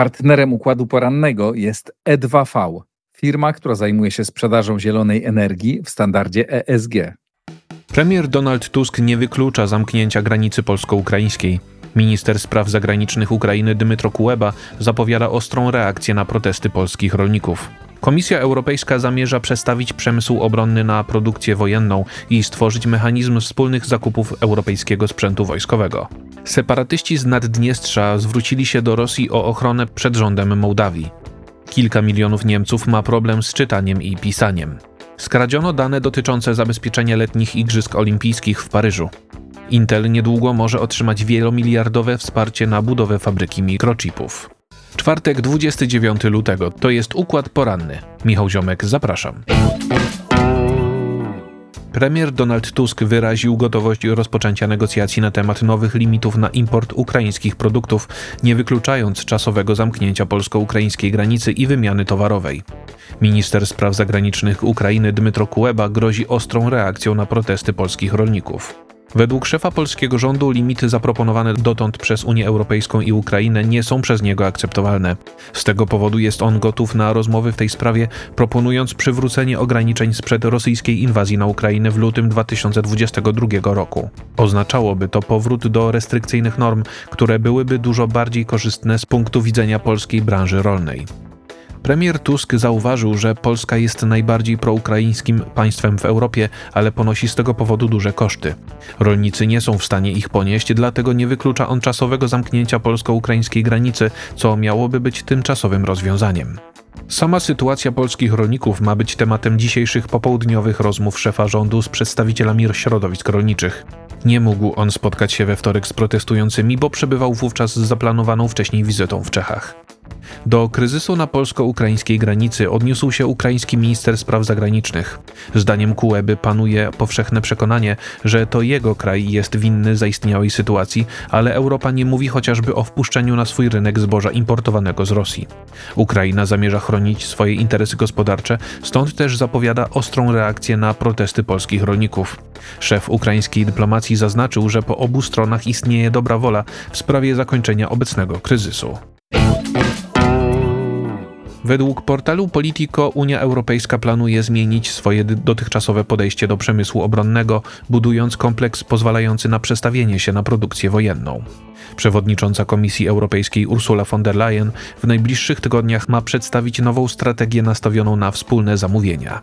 Partnerem układu porannego jest E2V, firma, która zajmuje się sprzedażą zielonej energii w standardzie ESG. Premier Donald Tusk nie wyklucza zamknięcia granicy polsko-ukraińskiej. Minister spraw zagranicznych Ukrainy Dmytro Kuleba zapowiada ostrą reakcję na protesty polskich rolników. Komisja Europejska zamierza przestawić przemysł obronny na produkcję wojenną i stworzyć mechanizm wspólnych zakupów europejskiego sprzętu wojskowego. Separatyści z Naddniestrza zwrócili się do Rosji o ochronę przed rządem Mołdawii. Kilka milionów Niemców ma problem z czytaniem i pisaniem. Skradziono dane dotyczące zabezpieczenia letnich Igrzysk Olimpijskich w Paryżu. Intel niedługo może otrzymać wielomiliardowe wsparcie na budowę fabryki mikrochipów. Czwartek 29 lutego to jest układ poranny. Michał Ziomek, zapraszam. Premier Donald Tusk wyraził gotowość rozpoczęcia negocjacji na temat nowych limitów na import ukraińskich produktów, nie wykluczając czasowego zamknięcia polsko-ukraińskiej granicy i wymiany towarowej. Minister spraw zagranicznych Ukrainy Dmytro Kuleba grozi ostrą reakcją na protesty polskich rolników. Według szefa polskiego rządu limity zaproponowane dotąd przez Unię Europejską i Ukrainę nie są przez niego akceptowalne. Z tego powodu jest on gotów na rozmowy w tej sprawie, proponując przywrócenie ograniczeń sprzed rosyjskiej inwazji na Ukrainę w lutym 2022 roku. Oznaczałoby to powrót do restrykcyjnych norm, które byłyby dużo bardziej korzystne z punktu widzenia polskiej branży rolnej. Premier Tusk zauważył, że Polska jest najbardziej proukraińskim państwem w Europie, ale ponosi z tego powodu duże koszty. Rolnicy nie są w stanie ich ponieść, dlatego nie wyklucza on czasowego zamknięcia polsko-ukraińskiej granicy, co miałoby być tymczasowym rozwiązaniem. Sama sytuacja polskich rolników ma być tematem dzisiejszych popołudniowych rozmów szefa rządu z przedstawicielami środowisk rolniczych. Nie mógł on spotkać się we wtorek z protestującymi, bo przebywał wówczas z zaplanowaną wcześniej wizytą w Czechach. Do kryzysu na polsko-ukraińskiej granicy odniósł się ukraiński minister spraw zagranicznych. Zdaniem Kueby panuje powszechne przekonanie, że to jego kraj jest winny zaistniałej sytuacji, ale Europa nie mówi chociażby o wpuszczeniu na swój rynek zboża importowanego z Rosji. Ukraina zamierza chronić swoje interesy gospodarcze, stąd też zapowiada ostrą reakcję na protesty polskich rolników. Szef ukraińskiej dyplomacji zaznaczył, że po obu stronach istnieje dobra wola w sprawie zakończenia obecnego kryzysu. Według portalu Politico Unia Europejska planuje zmienić swoje dotychczasowe podejście do przemysłu obronnego, budując kompleks pozwalający na przestawienie się na produkcję wojenną. Przewodnicząca Komisji Europejskiej Ursula von der Leyen w najbliższych tygodniach ma przedstawić nową strategię nastawioną na wspólne zamówienia.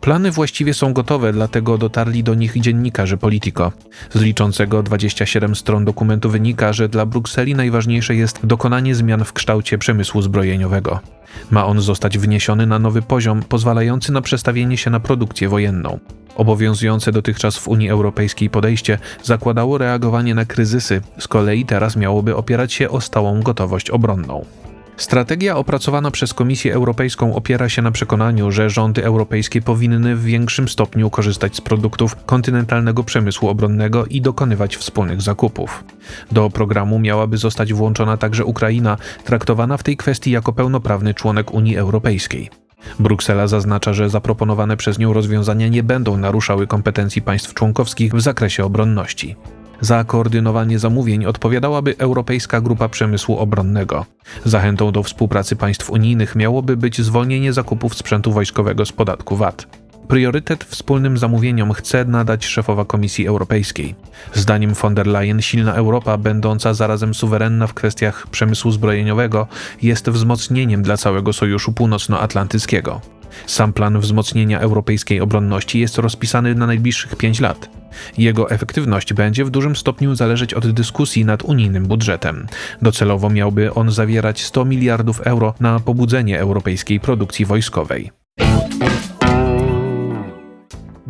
Plany właściwie są gotowe, dlatego dotarli do nich dziennikarze Politico. Z liczącego 27 stron dokumentu wynika, że dla Brukseli najważniejsze jest dokonanie zmian w kształcie przemysłu zbrojeniowego. Ma on zostać wniesiony na nowy poziom, pozwalający na przestawienie się na produkcję wojenną. Obowiązujące dotychczas w Unii Europejskiej podejście zakładało reagowanie na kryzysy, z kolei teraz miałoby opierać się o stałą gotowość obronną. Strategia opracowana przez Komisję Europejską opiera się na przekonaniu, że rządy europejskie powinny w większym stopniu korzystać z produktów kontynentalnego przemysłu obronnego i dokonywać wspólnych zakupów. Do programu miałaby zostać włączona także Ukraina, traktowana w tej kwestii jako pełnoprawny członek Unii Europejskiej. Bruksela zaznacza, że zaproponowane przez nią rozwiązania nie będą naruszały kompetencji państw członkowskich w zakresie obronności. Za koordynowanie zamówień odpowiadałaby Europejska Grupa Przemysłu Obronnego. Zachętą do współpracy państw unijnych miałoby być zwolnienie zakupów sprzętu wojskowego z podatku VAT. Priorytet wspólnym zamówieniom chce nadać szefowa Komisji Europejskiej. Zdaniem von der Leyen silna Europa, będąca zarazem suwerenna w kwestiach przemysłu zbrojeniowego, jest wzmocnieniem dla całego Sojuszu Północnoatlantyckiego. Sam plan wzmocnienia europejskiej obronności jest rozpisany na najbliższych pięć lat. Jego efektywność będzie w dużym stopniu zależeć od dyskusji nad unijnym budżetem. Docelowo miałby on zawierać 100 miliardów euro na pobudzenie europejskiej produkcji wojskowej.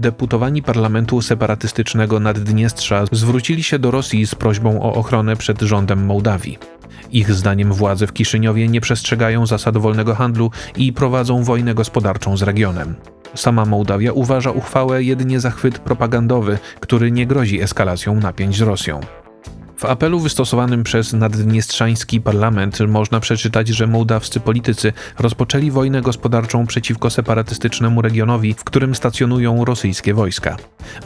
Deputowani parlamentu separatystycznego Naddniestrza zwrócili się do Rosji z prośbą o ochronę przed rządem Mołdawii. Ich zdaniem władze w Kiszyniowie nie przestrzegają zasad wolnego handlu i prowadzą wojnę gospodarczą z regionem. Sama Mołdawia uważa uchwałę jedynie za chwyt propagandowy, który nie grozi eskalacją napięć z Rosją. W apelu wystosowanym przez naddniestrzański parlament można przeczytać, że mołdawscy politycy rozpoczęli wojnę gospodarczą przeciwko separatystycznemu regionowi, w którym stacjonują rosyjskie wojska.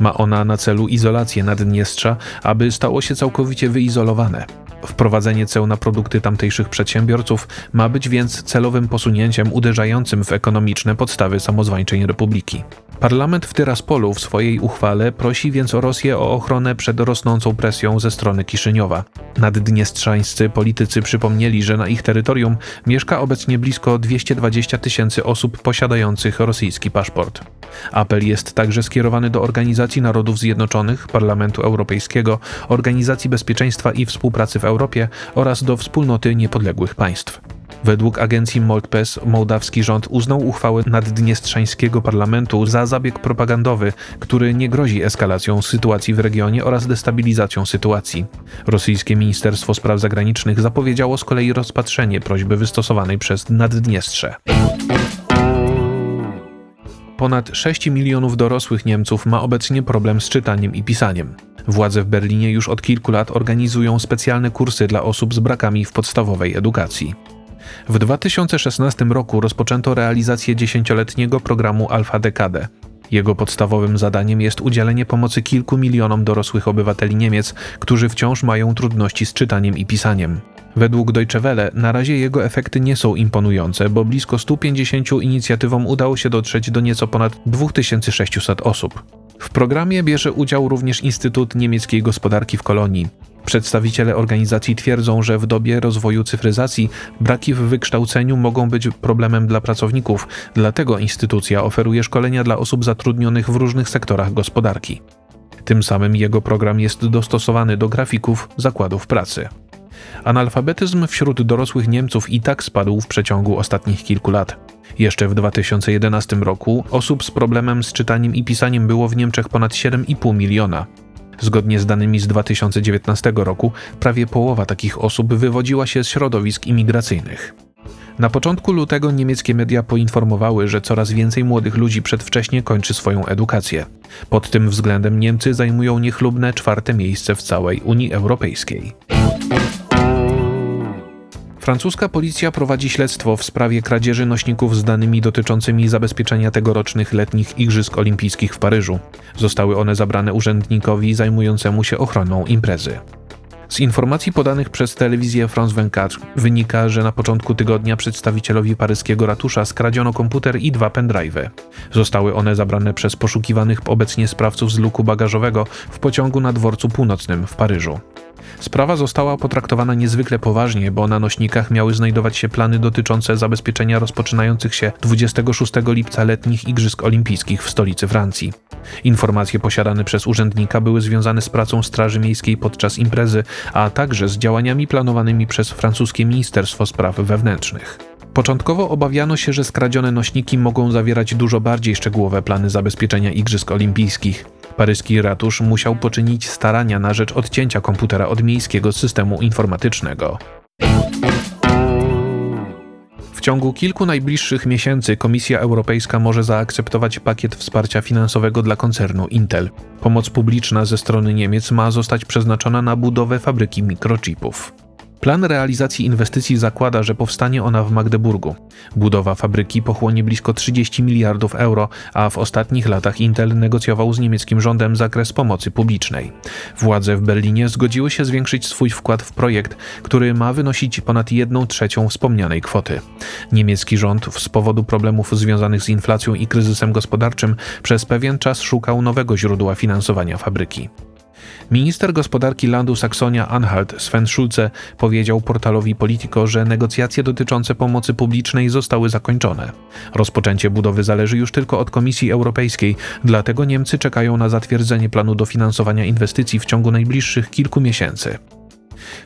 Ma ona na celu izolację Naddniestrza, aby stało się całkowicie wyizolowane. Wprowadzenie ceł na produkty tamtejszych przedsiębiorców ma być więc celowym posunięciem uderzającym w ekonomiczne podstawy samozwańczej republiki. Parlament w Tyraspolu w swojej uchwale prosi więc o Rosję o ochronę przed rosnącą presją ze strony Kiszyniowa. Naddniestrzańscy politycy przypomnieli, że na ich terytorium mieszka obecnie blisko 220 tysięcy osób posiadających rosyjski paszport. Apel jest także skierowany do Organizacji Narodów Zjednoczonych, Parlamentu Europejskiego, Organizacji Bezpieczeństwa i Współpracy w Europie oraz do Wspólnoty Niepodległych Państw. Według agencji Moldpes mołdawski rząd uznał uchwałę naddniestrzańskiego parlamentu za zabieg propagandowy, który nie grozi eskalacją sytuacji w regionie oraz destabilizacją sytuacji. Rosyjskie Ministerstwo Spraw Zagranicznych zapowiedziało z kolei rozpatrzenie prośby wystosowanej przez Naddniestrze. Ponad 6 milionów dorosłych Niemców ma obecnie problem z czytaniem i pisaniem. Władze w Berlinie już od kilku lat organizują specjalne kursy dla osób z brakami w podstawowej edukacji. W 2016 roku rozpoczęto realizację dziesięcioletniego programu Alfa Decade. Jego podstawowym zadaniem jest udzielenie pomocy kilku milionom dorosłych obywateli Niemiec, którzy wciąż mają trudności z czytaniem i pisaniem. Według Deutsche Welle na razie jego efekty nie są imponujące, bo blisko 150 inicjatywom udało się dotrzeć do nieco ponad 2600 osób. W programie bierze udział również Instytut Niemieckiej Gospodarki w Kolonii. Przedstawiciele organizacji twierdzą, że w dobie rozwoju cyfryzacji braki w wykształceniu mogą być problemem dla pracowników, dlatego instytucja oferuje szkolenia dla osób zatrudnionych w różnych sektorach gospodarki. Tym samym jego program jest dostosowany do grafików zakładów pracy. Analfabetyzm wśród dorosłych Niemców i tak spadł w przeciągu ostatnich kilku lat. Jeszcze w 2011 roku osób z problemem z czytaniem i pisaniem było w Niemczech ponad 7,5 miliona. Zgodnie z danymi z 2019 roku, prawie połowa takich osób wywodziła się z środowisk imigracyjnych. Na początku lutego niemieckie media poinformowały, że coraz więcej młodych ludzi przedwcześnie kończy swoją edukację. Pod tym względem Niemcy zajmują niechlubne czwarte miejsce w całej Unii Europejskiej. Francuska policja prowadzi śledztwo w sprawie kradzieży nośników z danymi dotyczącymi zabezpieczenia tegorocznych letnich Igrzysk Olimpijskich w Paryżu. Zostały one zabrane urzędnikowi zajmującemu się ochroną imprezy. Z informacji podanych przez telewizję France 24 wynika, że na początku tygodnia przedstawicielowi paryskiego ratusza skradziono komputer i dwa pendrive'y. Zostały one zabrane przez poszukiwanych obecnie sprawców z luku bagażowego w pociągu na dworcu północnym w Paryżu. Sprawa została potraktowana niezwykle poważnie, bo na nośnikach miały znajdować się plany dotyczące zabezpieczenia rozpoczynających się 26 lipca letnich Igrzysk Olimpijskich w stolicy Francji. Informacje posiadane przez urzędnika były związane z pracą Straży Miejskiej podczas imprezy, a także z działaniami planowanymi przez francuskie Ministerstwo Spraw Wewnętrznych. Początkowo obawiano się, że skradzione nośniki mogą zawierać dużo bardziej szczegółowe plany zabezpieczenia Igrzysk Olimpijskich. Paryski ratusz musiał poczynić starania na rzecz odcięcia komputera od miejskiego systemu informatycznego. W ciągu kilku najbliższych miesięcy Komisja Europejska może zaakceptować pakiet wsparcia finansowego dla koncernu Intel. Pomoc publiczna ze strony Niemiec ma zostać przeznaczona na budowę fabryki mikrochipów. Plan realizacji inwestycji zakłada, że powstanie ona w Magdeburgu. Budowa fabryki pochłonie blisko 30 miliardów euro, a w ostatnich latach Intel negocjował z niemieckim rządem zakres pomocy publicznej. Władze w Berlinie zgodziły się zwiększyć swój wkład w projekt, który ma wynosić ponad 1 trzecią wspomnianej kwoty. Niemiecki rząd z powodu problemów związanych z inflacją i kryzysem gospodarczym przez pewien czas szukał nowego źródła finansowania fabryki. Minister gospodarki landu Saksonia-Anhalt Sven Schulze powiedział portalowi Politico, że negocjacje dotyczące pomocy publicznej zostały zakończone. Rozpoczęcie budowy zależy już tylko od Komisji Europejskiej, dlatego Niemcy czekają na zatwierdzenie planu dofinansowania inwestycji w ciągu najbliższych kilku miesięcy.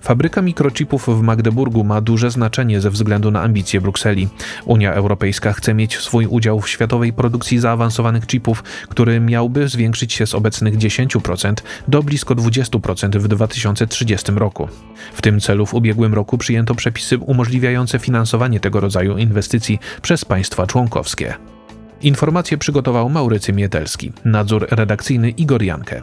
Fabryka mikrochipów w Magdeburgu ma duże znaczenie ze względu na ambicje Brukseli. Unia Europejska chce mieć swój udział w światowej produkcji zaawansowanych chipów, który miałby zwiększyć się z obecnych 10% do blisko 20% w 2030 roku. W tym celu w ubiegłym roku przyjęto przepisy umożliwiające finansowanie tego rodzaju inwestycji przez państwa członkowskie. Informacje przygotował Maurycy Mietelski, nadzór redakcyjny Igor Jankę.